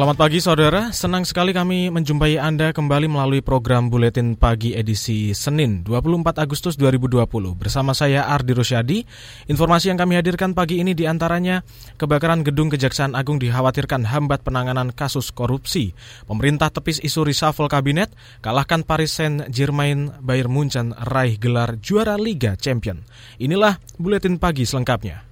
Selamat pagi saudara, senang sekali kami menjumpai Anda kembali melalui program Buletin Pagi edisi Senin 24 Agustus 2020. Bersama saya Ardi Rosyadi, informasi yang kami hadirkan pagi ini di antaranya kebakaran gedung Kejaksaan Agung dikhawatirkan hambat penanganan kasus korupsi. Pemerintah tepis isu reshuffle kabinet, kalahkan Paris Saint-Germain Bayern Munchen raih gelar juara Liga Champion. Inilah Buletin Pagi selengkapnya.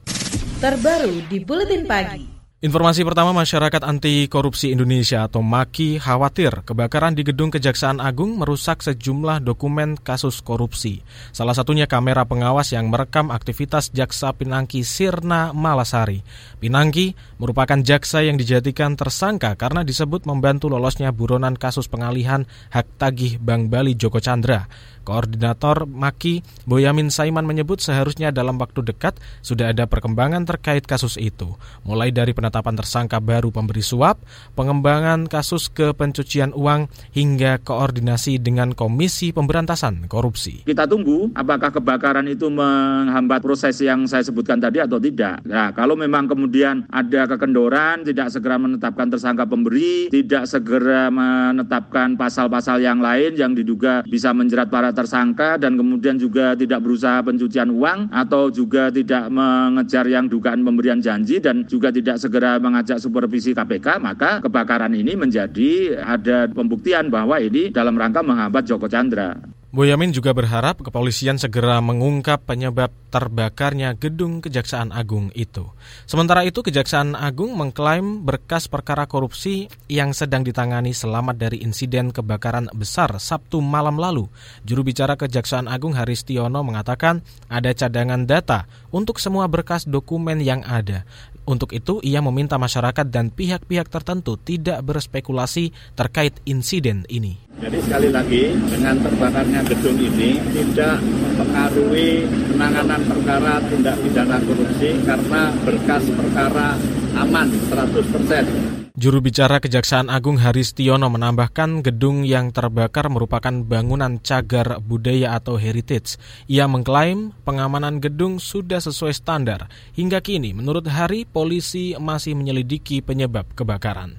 Terbaru di Buletin Pagi. Informasi pertama, masyarakat anti korupsi Indonesia atau MAKI khawatir kebakaran di gedung Kejaksaan Agung merusak sejumlah dokumen kasus korupsi. Salah satunya kamera pengawas yang merekam aktivitas Jaksa Pinangki Sirna Malasari. Pinangki merupakan jaksa yang dijadikan tersangka karena disebut membantu lolosnya buronan kasus pengalihan hak tagih Bank Bali Joko Chandra. Koordinator Maki Boyamin Saiman menyebut seharusnya dalam waktu dekat sudah ada perkembangan terkait kasus itu, mulai dari penetapan tersangka baru pemberi suap, pengembangan kasus ke pencucian uang, hingga koordinasi dengan Komisi Pemberantasan Korupsi. Kita tunggu apakah kebakaran itu menghambat proses yang saya sebutkan tadi atau tidak. Nah, kalau memang kemudian ada kekendoran, tidak segera menetapkan tersangka pemberi, tidak segera menetapkan pasal-pasal yang lain yang diduga bisa menjerat para tersangka dan kemudian juga tidak berusaha pencucian uang atau juga tidak mengejar yang dugaan pemberian janji dan juga tidak segera mengajak supervisi KPK, maka kebakaran ini menjadi ada pembuktian bahwa ini dalam rangka menghambat Joko Chandra. Boyamin juga berharap kepolisian segera mengungkap penyebab terbakarnya gedung Kejaksaan Agung itu. Sementara itu, Kejaksaan Agung mengklaim berkas perkara korupsi yang sedang ditangani selamat dari insiden kebakaran besar Sabtu malam lalu. Juru bicara Kejaksaan Agung Haristiono mengatakan ada cadangan data untuk semua berkas dokumen yang ada. Untuk itu, ia meminta masyarakat dan pihak-pihak tertentu tidak berspekulasi terkait insiden ini. Jadi sekali lagi dengan terbakarnya gedung ini tidak mempengaruhi penanganan perkara tindak pidana korupsi karena berkas perkara aman 100%. Juru bicara Kejaksaan Agung Haristiono menambahkan gedung yang terbakar merupakan bangunan cagar budaya atau heritage. Ia mengklaim pengamanan gedung sudah sesuai standar. Hingga kini, menurut Hari, polisi masih menyelidiki penyebab kebakaran.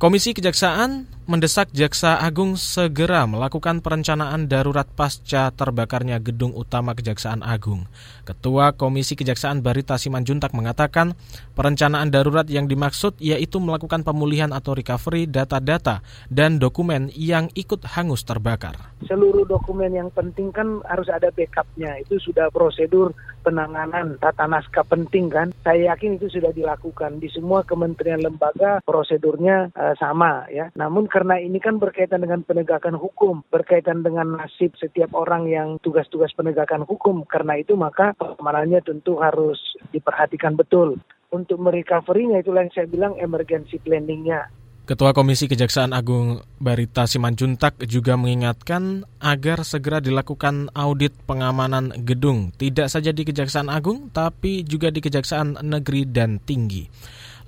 Komisi Kejaksaan mendesak Jaksa Agung segera melakukan perencanaan darurat pasca terbakarnya gedung utama Kejaksaan Agung. Ketua Komisi Kejaksaan Barita Simanjuntak mengatakan perencanaan darurat yang dimaksud yaitu melakukan pemulihan atau recovery data-data dan dokumen yang ikut hangus terbakar. Seluruh dokumen yang penting kan harus ada backupnya. Itu sudah prosedur penanganan tata naskah penting kan. Saya yakin itu sudah dilakukan di semua kementerian lembaga prosedurnya uh, sama ya. Namun karena ini kan berkaitan dengan penegakan hukum, berkaitan dengan nasib setiap orang yang tugas-tugas penegakan hukum. Karena itu maka pengamanannya tentu harus diperhatikan betul. Untuk merecovery-nya itulah yang saya bilang emergency planning-nya. Ketua Komisi Kejaksaan Agung Barita Simanjuntak juga mengingatkan agar segera dilakukan audit pengamanan gedung, tidak saja di Kejaksaan Agung, tapi juga di Kejaksaan Negeri dan Tinggi.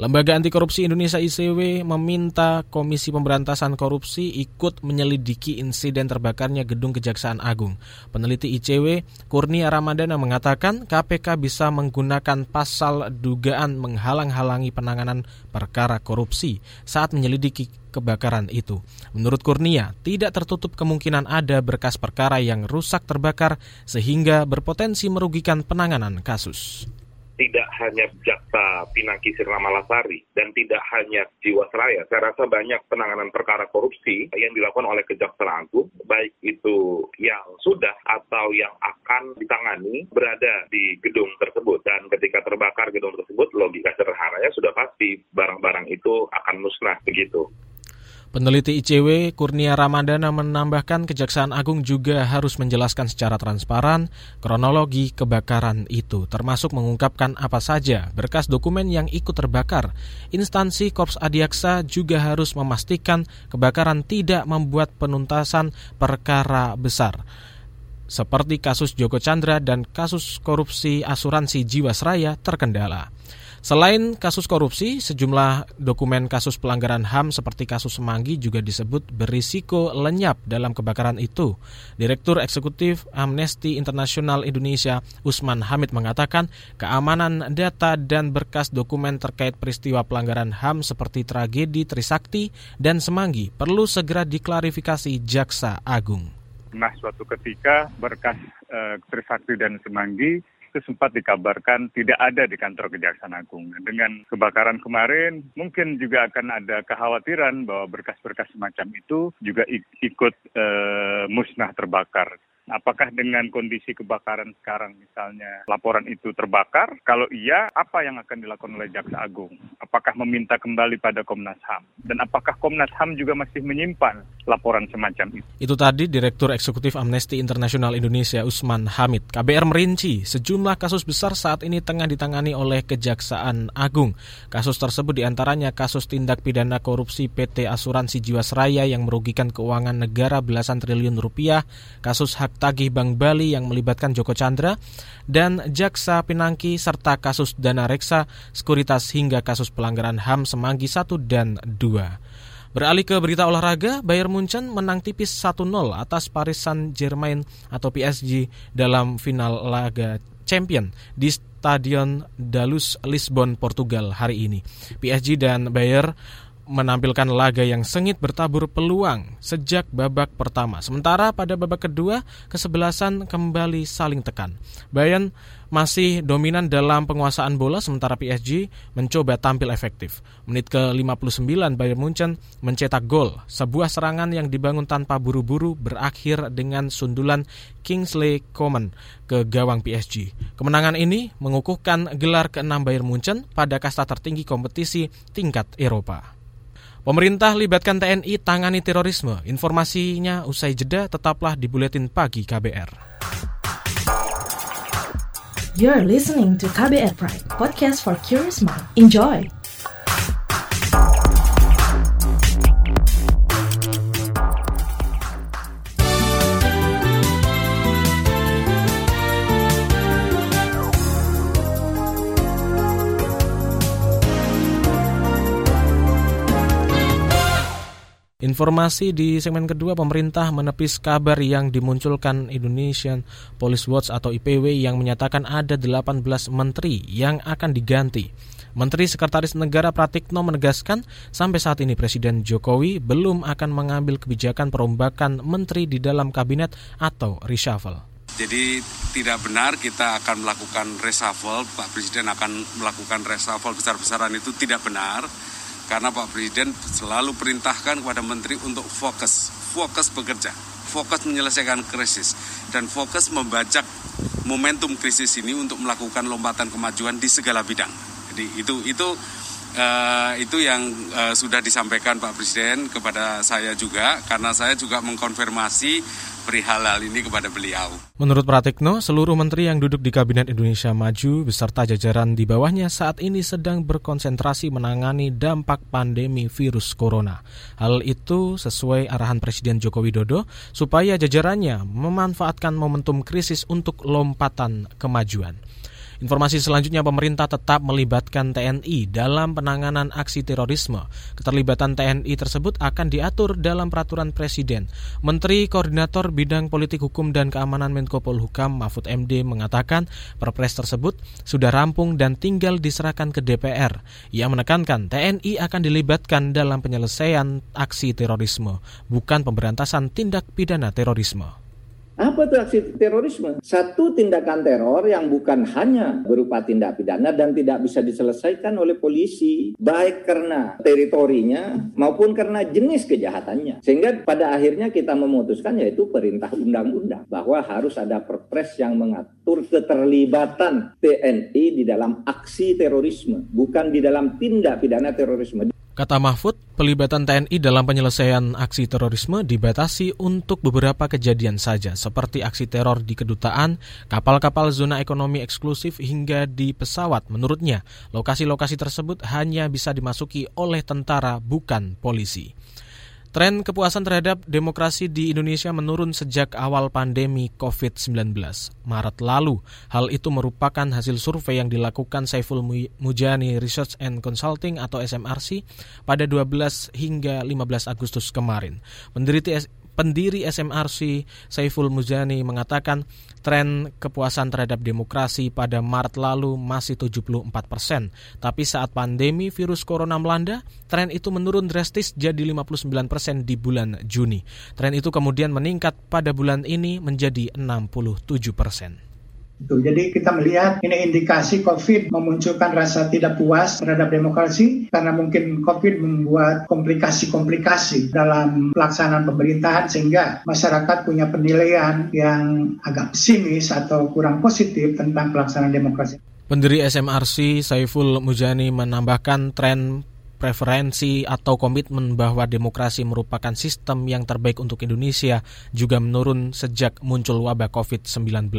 Lembaga Anti Korupsi Indonesia ICW meminta Komisi Pemberantasan Korupsi ikut menyelidiki insiden terbakarnya gedung Kejaksaan Agung. Peneliti ICW, Kurnia Ramadana mengatakan KPK bisa menggunakan pasal dugaan menghalang-halangi penanganan perkara korupsi saat menyelidiki kebakaran itu. Menurut Kurnia, tidak tertutup kemungkinan ada berkas perkara yang rusak terbakar sehingga berpotensi merugikan penanganan kasus tidak hanya Jaksa Pinangki Sirna Malasari dan tidak hanya Jiwasraya. Saya rasa banyak penanganan perkara korupsi yang dilakukan oleh Kejaksaan Agung, baik itu yang sudah atau yang akan ditangani berada di gedung tersebut. Dan ketika terbakar gedung tersebut, logika sederhananya sudah pasti barang-barang itu akan musnah begitu. Peneliti ICW Kurnia Ramadana menambahkan Kejaksaan Agung juga harus menjelaskan secara transparan kronologi kebakaran itu, termasuk mengungkapkan apa saja berkas dokumen yang ikut terbakar. Instansi Korps Adiaksa juga harus memastikan kebakaran tidak membuat penuntasan perkara besar. seperti kasus Joko Chandra dan kasus korupsi asuransi Jiwasraya terkendala. Selain kasus korupsi, sejumlah dokumen kasus pelanggaran HAM seperti kasus Semanggi juga disebut berisiko lenyap dalam kebakaran itu. Direktur Eksekutif Amnesty International Indonesia, Usman Hamid mengatakan, keamanan data dan berkas dokumen terkait peristiwa pelanggaran HAM seperti tragedi Trisakti dan Semanggi perlu segera diklarifikasi Jaksa Agung. Nah, suatu ketika berkas uh, Trisakti dan Semanggi itu sempat dikabarkan tidak ada di kantor Kejaksaan Agung. Dengan kebakaran kemarin, mungkin juga akan ada kekhawatiran bahwa berkas-berkas semacam itu juga ikut uh, musnah terbakar. Apakah dengan kondisi kebakaran sekarang misalnya laporan itu terbakar? Kalau iya, apa yang akan dilakukan oleh Jaksa Agung? Apakah meminta kembali pada Komnas HAM? Dan apakah Komnas HAM juga masih menyimpan laporan semacam itu? Itu tadi Direktur Eksekutif Amnesty International Indonesia Usman Hamid. KBR merinci sejumlah kasus besar saat ini tengah ditangani oleh Kejaksaan Agung. Kasus tersebut di antaranya kasus tindak pidana korupsi PT Asuransi Jiwasraya yang merugikan keuangan negara belasan triliun rupiah, kasus hak tagih Bank Bali yang melibatkan Joko Chandra, dan Jaksa Pinangki serta kasus dana reksa, sekuritas hingga kasus pelanggaran HAM Semanggi 1 dan 2. Beralih ke berita olahraga, Bayern Munchen menang tipis 1-0 atas Paris Saint-Germain atau PSG dalam final laga Champion di Stadion Dalus Lisbon, Portugal hari ini. PSG dan Bayern menampilkan laga yang sengit bertabur peluang sejak babak pertama. Sementara pada babak kedua, kesebelasan kembali saling tekan. Bayern masih dominan dalam penguasaan bola sementara PSG mencoba tampil efektif. Menit ke-59 Bayern Munchen mencetak gol. Sebuah serangan yang dibangun tanpa buru-buru berakhir dengan sundulan Kingsley Coman ke gawang PSG. Kemenangan ini mengukuhkan gelar ke-6 Bayern Munchen pada kasta tertinggi kompetisi tingkat Eropa. Pemerintah libatkan TNI tangani terorisme. Informasinya usai jeda tetaplah di Buletin Pagi KBR. You're listening to KBR Pride, podcast for curious mind. Enjoy! Informasi di segmen kedua, pemerintah menepis kabar yang dimunculkan Indonesian Police Watch atau IPW yang menyatakan ada 18 menteri yang akan diganti. Menteri Sekretaris Negara Pratikno menegaskan sampai saat ini Presiden Jokowi belum akan mengambil kebijakan perombakan menteri di dalam kabinet atau reshuffle. Jadi tidak benar kita akan melakukan reshuffle, Pak Presiden akan melakukan reshuffle besar-besaran itu tidak benar karena Pak Presiden selalu perintahkan kepada menteri untuk fokus, fokus bekerja, fokus menyelesaikan krisis, dan fokus membajak momentum krisis ini untuk melakukan lompatan kemajuan di segala bidang. Jadi itu itu uh, itu yang uh, sudah disampaikan Pak Presiden kepada saya juga, karena saya juga mengkonfirmasi perihal hal ini kepada beliau. Menurut Pratikno, seluruh menteri yang duduk di Kabinet Indonesia Maju beserta jajaran di bawahnya saat ini sedang berkonsentrasi menangani dampak pandemi virus corona. Hal itu sesuai arahan Presiden Joko Widodo supaya jajarannya memanfaatkan momentum krisis untuk lompatan kemajuan. Informasi selanjutnya pemerintah tetap melibatkan TNI dalam penanganan aksi terorisme. Keterlibatan TNI tersebut akan diatur dalam peraturan Presiden. Menteri Koordinator Bidang Politik Hukum dan Keamanan Menko Polhukam Mahfud MD mengatakan perpres tersebut sudah rampung dan tinggal diserahkan ke DPR. Ia menekankan TNI akan dilibatkan dalam penyelesaian aksi terorisme, bukan pemberantasan tindak pidana terorisme. Apa itu aksi terorisme? Satu tindakan teror yang bukan hanya berupa tindak pidana dan tidak bisa diselesaikan oleh polisi, baik karena teritorinya maupun karena jenis kejahatannya. Sehingga pada akhirnya kita memutuskan yaitu perintah undang-undang bahwa harus ada perpres yang mengatur keterlibatan TNI di dalam aksi terorisme, bukan di dalam tindak pidana terorisme. Kata Mahfud, pelibatan TNI dalam penyelesaian aksi terorisme dibatasi untuk beberapa kejadian saja, seperti aksi teror di kedutaan, kapal-kapal zona ekonomi eksklusif hingga di pesawat. Menurutnya, lokasi-lokasi tersebut hanya bisa dimasuki oleh tentara, bukan polisi. Tren kepuasan terhadap demokrasi di Indonesia menurun sejak awal pandemi COVID-19. Maret lalu, hal itu merupakan hasil survei yang dilakukan Saiful Mujani Research and Consulting atau SMRC pada 12 hingga 15 Agustus kemarin. Pendiri SMRC Saiful Muzani mengatakan tren kepuasan terhadap demokrasi pada Maret lalu masih 74 persen. Tapi saat pandemi virus corona melanda, tren itu menurun drastis jadi 59 persen di bulan Juni. Tren itu kemudian meningkat pada bulan ini menjadi 67 persen. Gitu. Jadi kita melihat ini indikasi COVID memunculkan rasa tidak puas terhadap demokrasi karena mungkin COVID membuat komplikasi-komplikasi dalam pelaksanaan pemerintahan sehingga masyarakat punya penilaian yang agak pesimis atau kurang positif tentang pelaksanaan demokrasi. Pendiri SMRC Saiful Mujani menambahkan tren preferensi atau komitmen bahwa demokrasi merupakan sistem yang terbaik untuk Indonesia juga menurun sejak muncul wabah COVID-19.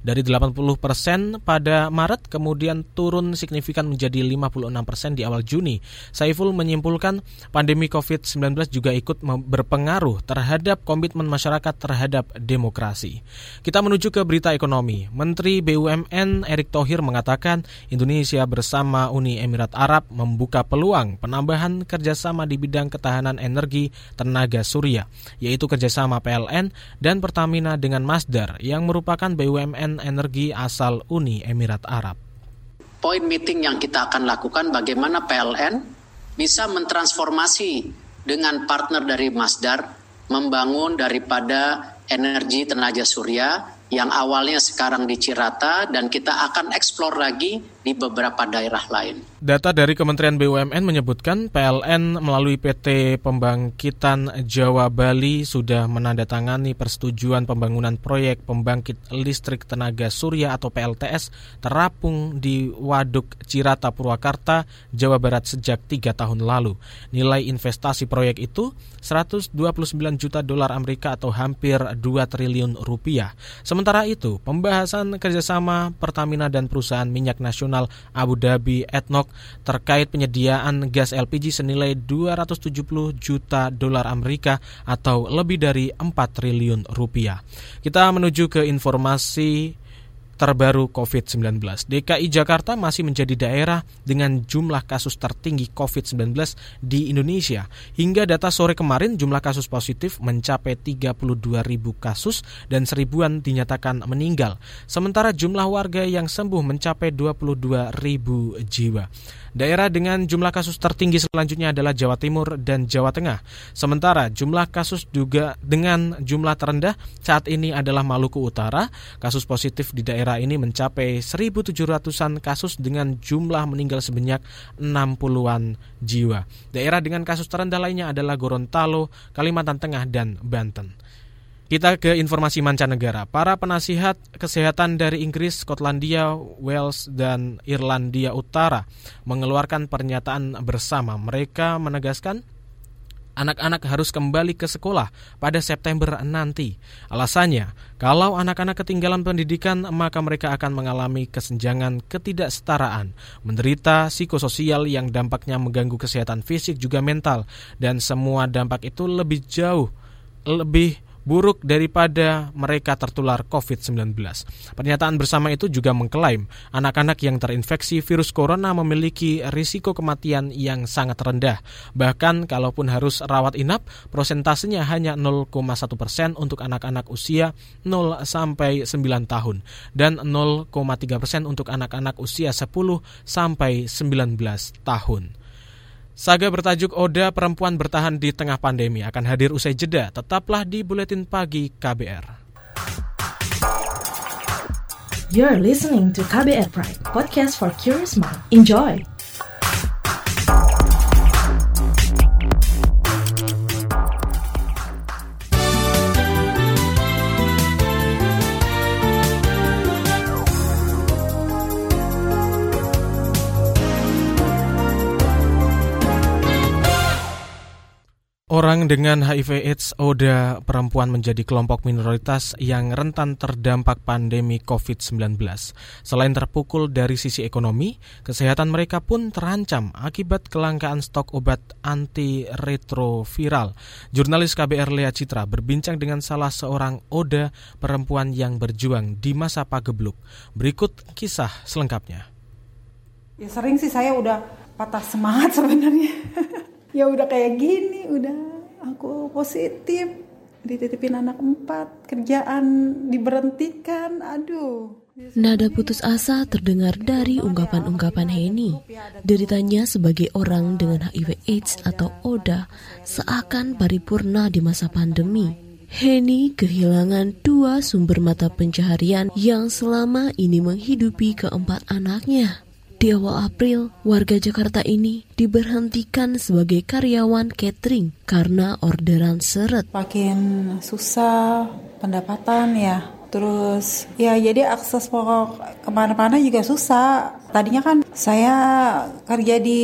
Dari 80 persen pada Maret kemudian turun signifikan menjadi 56 persen di awal Juni. Saiful menyimpulkan pandemi COVID-19 juga ikut berpengaruh terhadap komitmen masyarakat terhadap demokrasi. Kita menuju ke berita ekonomi. Menteri BUMN Erick Thohir mengatakan Indonesia bersama Uni Emirat Arab membuka peluang penambahan kerjasama di bidang ketahanan energi tenaga surya, yaitu kerjasama PLN dan Pertamina dengan Masdar yang merupakan BUMN energi asal Uni Emirat Arab. Poin meeting yang kita akan lakukan bagaimana PLN bisa mentransformasi dengan partner dari Masdar membangun daripada energi tenaga surya yang awalnya sekarang di Cirata dan kita akan eksplor lagi di beberapa daerah lain. Data dari Kementerian BUMN menyebutkan PLN melalui PT Pembangkitan Jawa Bali sudah menandatangani persetujuan pembangunan proyek pembangkit listrik tenaga surya atau PLTS terapung di Waduk Cirata Purwakarta, Jawa Barat sejak tiga tahun lalu. Nilai investasi proyek itu 129 juta dolar Amerika atau hampir 2 triliun rupiah. Sementara itu, pembahasan kerjasama Pertamina dan perusahaan minyak nasional Abu Dhabi Etnok terkait penyediaan gas LPG senilai 270 juta dolar Amerika atau lebih dari 4 triliun rupiah. Kita menuju ke informasi terbaru COVID-19. DKI Jakarta masih menjadi daerah dengan jumlah kasus tertinggi COVID-19 di Indonesia. Hingga data sore kemarin jumlah kasus positif mencapai 32 ribu kasus dan seribuan dinyatakan meninggal. Sementara jumlah warga yang sembuh mencapai 22 ribu jiwa. Daerah dengan jumlah kasus tertinggi selanjutnya adalah Jawa Timur dan Jawa Tengah. Sementara jumlah kasus juga dengan jumlah terendah saat ini adalah Maluku Utara. Kasus positif di daerah ini mencapai 1.700-an kasus dengan jumlah meninggal sebanyak 60-an jiwa. Daerah dengan kasus terendah lainnya adalah Gorontalo, Kalimantan Tengah, dan Banten. Kita ke informasi mancanegara. Para penasihat kesehatan dari Inggris, Skotlandia, Wales, dan Irlandia Utara mengeluarkan pernyataan bersama. Mereka menegaskan anak-anak harus kembali ke sekolah pada September nanti. Alasannya, kalau anak-anak ketinggalan pendidikan, maka mereka akan mengalami kesenjangan ketidaksetaraan, menderita psikososial yang dampaknya mengganggu kesehatan fisik juga mental, dan semua dampak itu lebih jauh, lebih buruk daripada mereka tertular COVID-19. Pernyataan bersama itu juga mengklaim anak-anak yang terinfeksi virus corona memiliki risiko kematian yang sangat rendah. Bahkan kalaupun harus rawat inap, prosentasenya hanya 0,1 persen untuk anak-anak usia 0 sampai 9 tahun dan 0,3 persen untuk anak-anak usia 10 sampai 19 tahun. Saga bertajuk Oda Perempuan Bertahan di Tengah Pandemi akan hadir usai jeda. Tetaplah di Buletin Pagi KBR. You're listening to KBR Pride, podcast for curious mind. Enjoy! Orang dengan HIV AIDS Oda perempuan menjadi kelompok minoritas yang rentan terdampak pandemi COVID-19. Selain terpukul dari sisi ekonomi, kesehatan mereka pun terancam akibat kelangkaan stok obat antiretroviral. Jurnalis KBR Lea Citra berbincang dengan salah seorang Oda perempuan yang berjuang di masa pagebluk. Berikut kisah selengkapnya. Ya sering sih saya udah patah semangat sebenarnya. ya udah kayak gini udah aku positif dititipin anak empat kerjaan diberhentikan aduh Nada putus asa terdengar dari ungkapan-ungkapan Heni. Deritanya sebagai orang dengan HIV AIDS atau ODA seakan paripurna di masa pandemi. Heni kehilangan dua sumber mata pencaharian yang selama ini menghidupi keempat anaknya. Di awal April, warga Jakarta ini diberhentikan sebagai karyawan catering karena orderan seret. Makin susah pendapatan ya, Terus ya jadi akses pokok ke mana-mana juga susah. Tadinya kan saya kerja di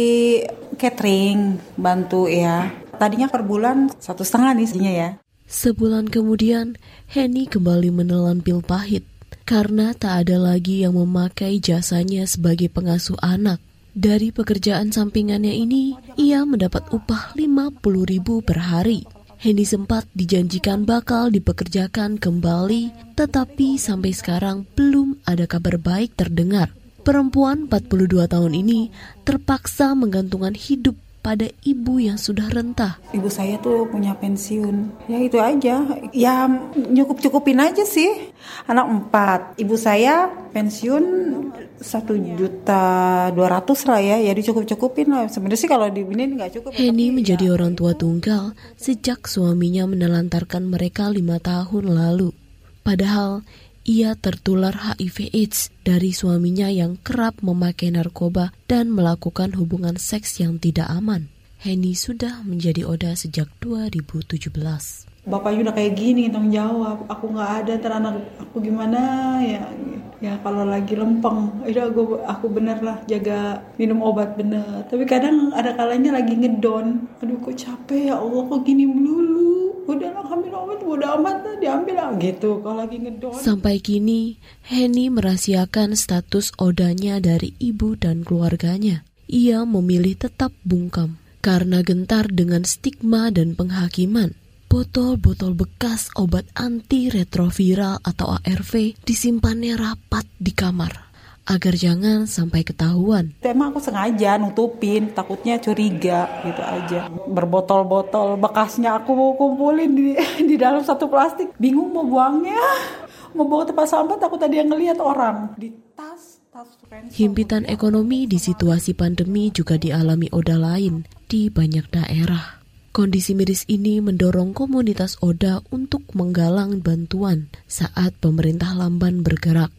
catering, bantu ya. Tadinya per bulan satu setengah nih ya. Sebulan kemudian, Henny kembali menelan pil pahit karena tak ada lagi yang memakai jasanya sebagai pengasuh anak. Dari pekerjaan sampingannya ini, ia mendapat upah 50 ribu per hari. Hendy sempat dijanjikan bakal dipekerjakan kembali, tetapi sampai sekarang belum ada kabar baik terdengar. Perempuan 42 tahun ini terpaksa menggantungkan hidup pada ibu yang sudah rentah. Ibu saya tuh punya pensiun. Ya itu aja. Ya nyukup-cukupin aja sih. Anak empat. Ibu saya pensiun satu juta dua ratus lah ya. Ya dicukup-cukupin lah. Sebenarnya sih kalau di ini nggak cukup. Henny menjadi ya. orang tua tunggal sejak suaminya menelantarkan mereka lima tahun lalu. Padahal ia tertular HIV AIDS dari suaminya yang kerap memakai narkoba dan melakukan hubungan seks yang tidak aman. Henny sudah menjadi Oda sejak 2017. Bapaknya udah kayak gini tanggung jawab. Aku nggak ada teranak aku gimana? Ya ya kalau lagi lempeng. Itu aku aku bener lah jaga minum obat bener. Tapi kadang ada kalanya lagi ngedon. Aduh kok capek ya Allah kok gini melulu udahlah kami obat udah amat lah diambil lah. Gitu kalau lagi ngedon. Sampai kini Henny merahasiakan status odanya dari ibu dan keluarganya. Ia memilih tetap bungkam karena gentar dengan stigma dan penghakiman. Botol-botol bekas obat anti retroviral atau ARV disimpannya rapat di kamar agar jangan sampai ketahuan. Emang aku sengaja nutupin, takutnya curiga gitu aja. Berbotol-botol bekasnya aku mau kumpulin di, di dalam satu plastik. Bingung mau buangnya, mau bawa tempat sampah takut tadi yang ngelihat orang di tas. tas Himpitan ekonomi di situasi pandemi juga dialami Oda lain di banyak daerah. Kondisi miris ini mendorong komunitas Oda untuk menggalang bantuan saat pemerintah lamban bergerak.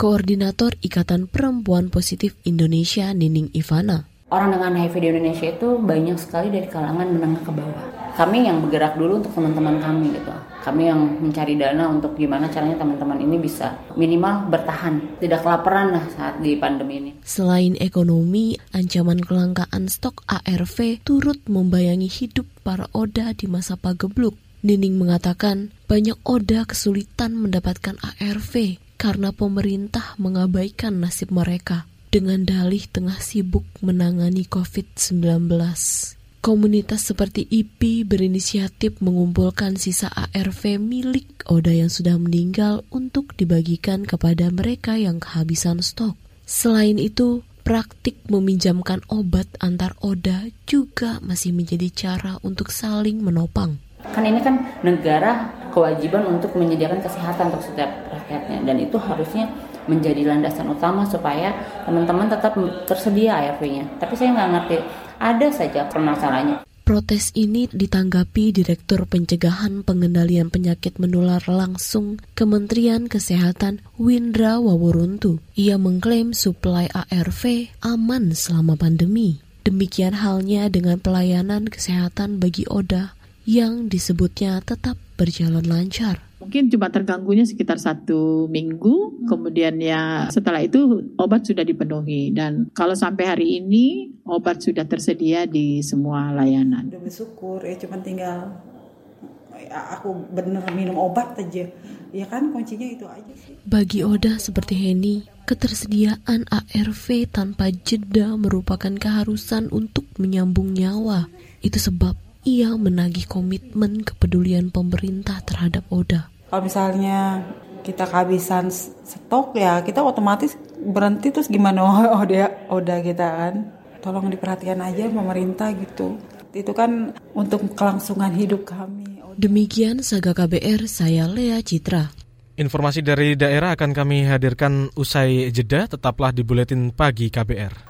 Koordinator Ikatan Perempuan Positif Indonesia Nining Ivana. Orang dengan HIV di Indonesia itu banyak sekali dari kalangan menengah ke bawah. Kami yang bergerak dulu untuk teman-teman kami gitu. Kami yang mencari dana untuk gimana caranya teman-teman ini bisa minimal bertahan, tidak kelaparan lah saat di pandemi ini. Selain ekonomi, ancaman kelangkaan stok ARV turut membayangi hidup para Oda di masa pagebluk. Nining mengatakan banyak Oda kesulitan mendapatkan ARV karena pemerintah mengabaikan nasib mereka dengan dalih tengah sibuk menangani COVID-19. Komunitas seperti IP berinisiatif mengumpulkan sisa ARV milik Oda yang sudah meninggal untuk dibagikan kepada mereka yang kehabisan stok. Selain itu, praktik meminjamkan obat antar Oda juga masih menjadi cara untuk saling menopang. Kan ini kan negara kewajiban untuk menyediakan kesehatan untuk setiap rakyatnya dan itu harusnya menjadi landasan utama supaya teman-teman tetap tersedia ARV-nya. Tapi saya nggak ngerti, ada saja permasalahannya. Protes ini ditanggapi Direktur Pencegahan Pengendalian Penyakit Menular Langsung Kementerian Kesehatan Windra Waworuntu. Ia mengklaim suplai ARV aman selama pandemi. Demikian halnya dengan pelayanan kesehatan bagi Oda yang disebutnya tetap berjalan lancar. Mungkin cuma terganggunya sekitar satu minggu, kemudian ya setelah itu obat sudah dipenuhi dan kalau sampai hari ini obat sudah tersedia di semua layanan. Udah bersyukur ya cuma tinggal aku bener minum obat aja. Ya kan kuncinya itu aja sih. Bagi Oda seperti Henny, ketersediaan ARV tanpa jeda merupakan keharusan untuk menyambung nyawa. Itu sebab ia menagih komitmen kepedulian pemerintah terhadap Oda. Kalau misalnya kita kehabisan stok ya kita otomatis berhenti terus gimana Oda Oda kita kan. Tolong diperhatikan aja pemerintah gitu. Itu kan untuk kelangsungan hidup kami. Demikian Saga KBR, saya Lea Citra. Informasi dari daerah akan kami hadirkan usai jeda, tetaplah di Buletin Pagi KBR.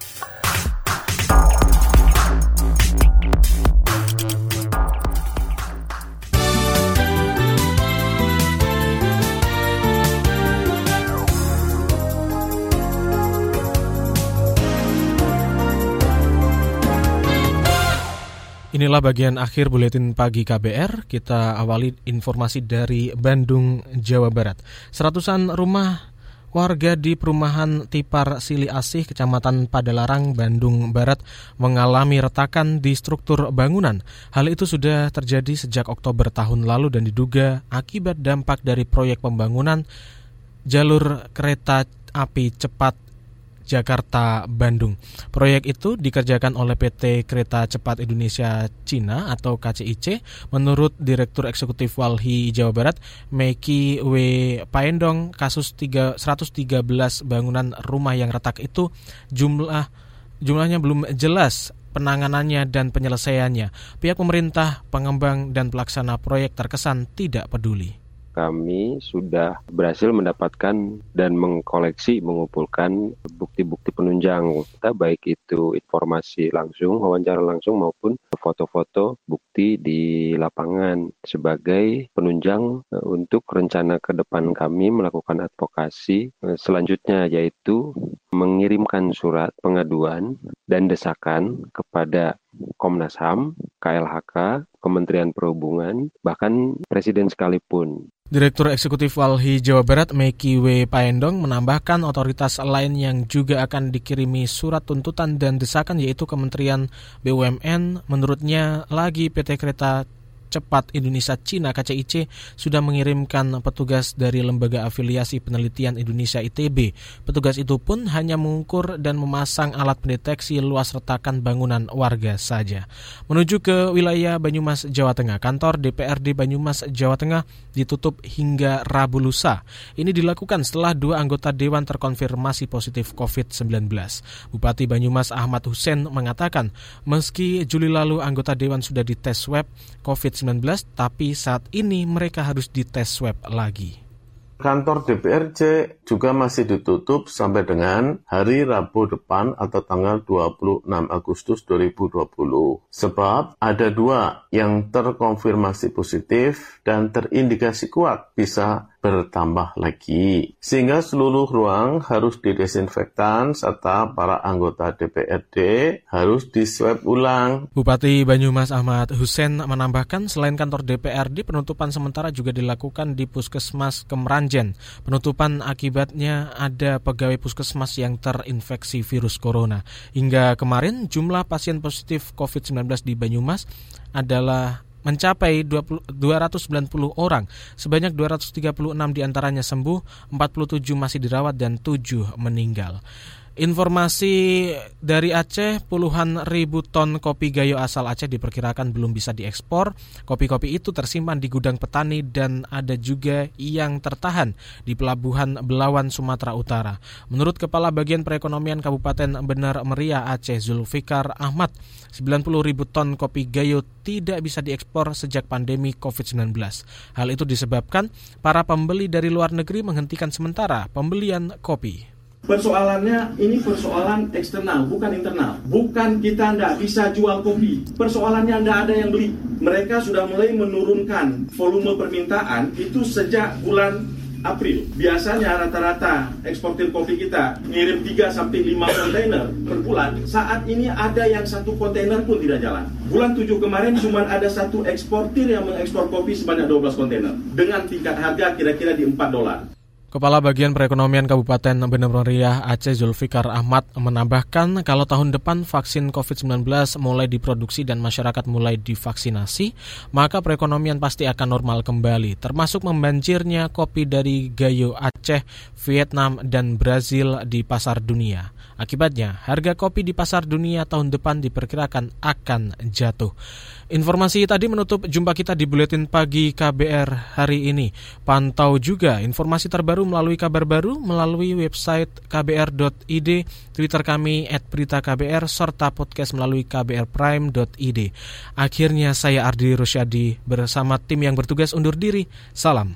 Inilah bagian akhir buletin pagi KBR. Kita awali informasi dari Bandung, Jawa Barat. Seratusan rumah warga di perumahan Tipar Sili Asih, Kecamatan Padalarang, Bandung Barat mengalami retakan di struktur bangunan. Hal itu sudah terjadi sejak Oktober tahun lalu dan diduga akibat dampak dari proyek pembangunan jalur kereta api cepat Jakarta Bandung. Proyek itu dikerjakan oleh PT Kereta Cepat Indonesia Cina atau KCIC menurut Direktur Eksekutif Walhi Jawa Barat Meki W Paendong kasus 3, 113 bangunan rumah yang retak itu jumlah jumlahnya belum jelas penanganannya dan penyelesaiannya. Pihak pemerintah, pengembang dan pelaksana proyek terkesan tidak peduli kami sudah berhasil mendapatkan dan mengkoleksi, mengumpulkan bukti-bukti penunjang. Kita baik itu informasi langsung, wawancara langsung maupun foto-foto bukti di lapangan. Sebagai penunjang e, untuk rencana ke depan kami melakukan advokasi e, selanjutnya yaitu mengirimkan surat pengaduan dan desakan kepada Komnas HAM, KLHK, Kementerian Perhubungan, bahkan Presiden sekalipun. Direktur Eksekutif Walhi Jawa Barat Meki W. Paendong menambahkan otoritas lain yang juga akan dikirimi surat tuntutan dan desakan yaitu Kementerian BUMN. Menurutnya lagi PT Kereta Cepat Indonesia Cina KCIC sudah mengirimkan petugas dari Lembaga Afiliasi Penelitian Indonesia ITB. Petugas itu pun hanya mengukur dan memasang alat pendeteksi luas retakan bangunan warga saja. Menuju ke wilayah Banyumas, Jawa Tengah, kantor DPRD Banyumas, Jawa Tengah ditutup hingga Rabu lusa. Ini dilakukan setelah dua anggota dewan terkonfirmasi positif COVID-19. Bupati Banyumas Ahmad Hussein mengatakan, meski Juli lalu anggota dewan sudah dites swab COVID-19, tapi saat ini mereka harus dites swab lagi. Kantor DPRC juga masih ditutup sampai dengan hari Rabu depan atau tanggal 26 Agustus 2020. Sebab ada dua yang terkonfirmasi positif dan terindikasi kuat bisa bertambah lagi. Sehingga seluruh ruang harus didesinfektan serta para anggota DPRD harus diswab ulang. Bupati Banyumas Ahmad Hussein menambahkan selain kantor DPRD penutupan sementara juga dilakukan di Puskesmas Kemranjen. Penutupan akibatnya ada pegawai puskesmas yang terinfeksi virus corona. Hingga kemarin jumlah pasien positif COVID-19 di Banyumas adalah mencapai 20, 290 orang. Sebanyak 236 di antaranya sembuh, 47 masih dirawat dan 7 meninggal. Informasi dari Aceh, puluhan ribu ton kopi gayo asal Aceh diperkirakan belum bisa diekspor. Kopi-kopi itu tersimpan di gudang petani dan ada juga yang tertahan di pelabuhan Belawan, Sumatera Utara. Menurut Kepala Bagian Perekonomian Kabupaten Benar Meriah Aceh, Zulfikar Ahmad, 90 ribu ton kopi gayo tidak bisa diekspor sejak pandemi COVID-19. Hal itu disebabkan para pembeli dari luar negeri menghentikan sementara pembelian kopi. Persoalannya ini persoalan eksternal, bukan internal. Bukan kita tidak bisa jual kopi. Persoalannya tidak ada yang beli. Mereka sudah mulai menurunkan volume permintaan itu sejak bulan April. Biasanya rata-rata eksportir kopi kita ngirim 3 sampai 5 kontainer per bulan. Saat ini ada yang satu kontainer pun tidak jalan. Bulan 7 kemarin cuma ada satu eksportir yang mengekspor kopi sebanyak 12 kontainer dengan tingkat harga kira-kira di 4 dolar. Kepala Bagian Perekonomian Kabupaten Bener Meriah Aceh Zulfikar Ahmad menambahkan kalau tahun depan vaksin COVID-19 mulai diproduksi dan masyarakat mulai divaksinasi, maka perekonomian pasti akan normal kembali, termasuk membanjirnya kopi dari Gayo Aceh, Vietnam, dan Brazil di pasar dunia. Akibatnya, harga kopi di pasar dunia tahun depan diperkirakan akan jatuh. Informasi tadi menutup jumpa kita di Buletin Pagi KBR hari ini. Pantau juga informasi terbaru melalui kabar baru melalui website kbr.id, Twitter kami at berita KBR, serta podcast melalui kbrprime.id. Akhirnya saya Ardi Rosyadi bersama tim yang bertugas undur diri. Salam.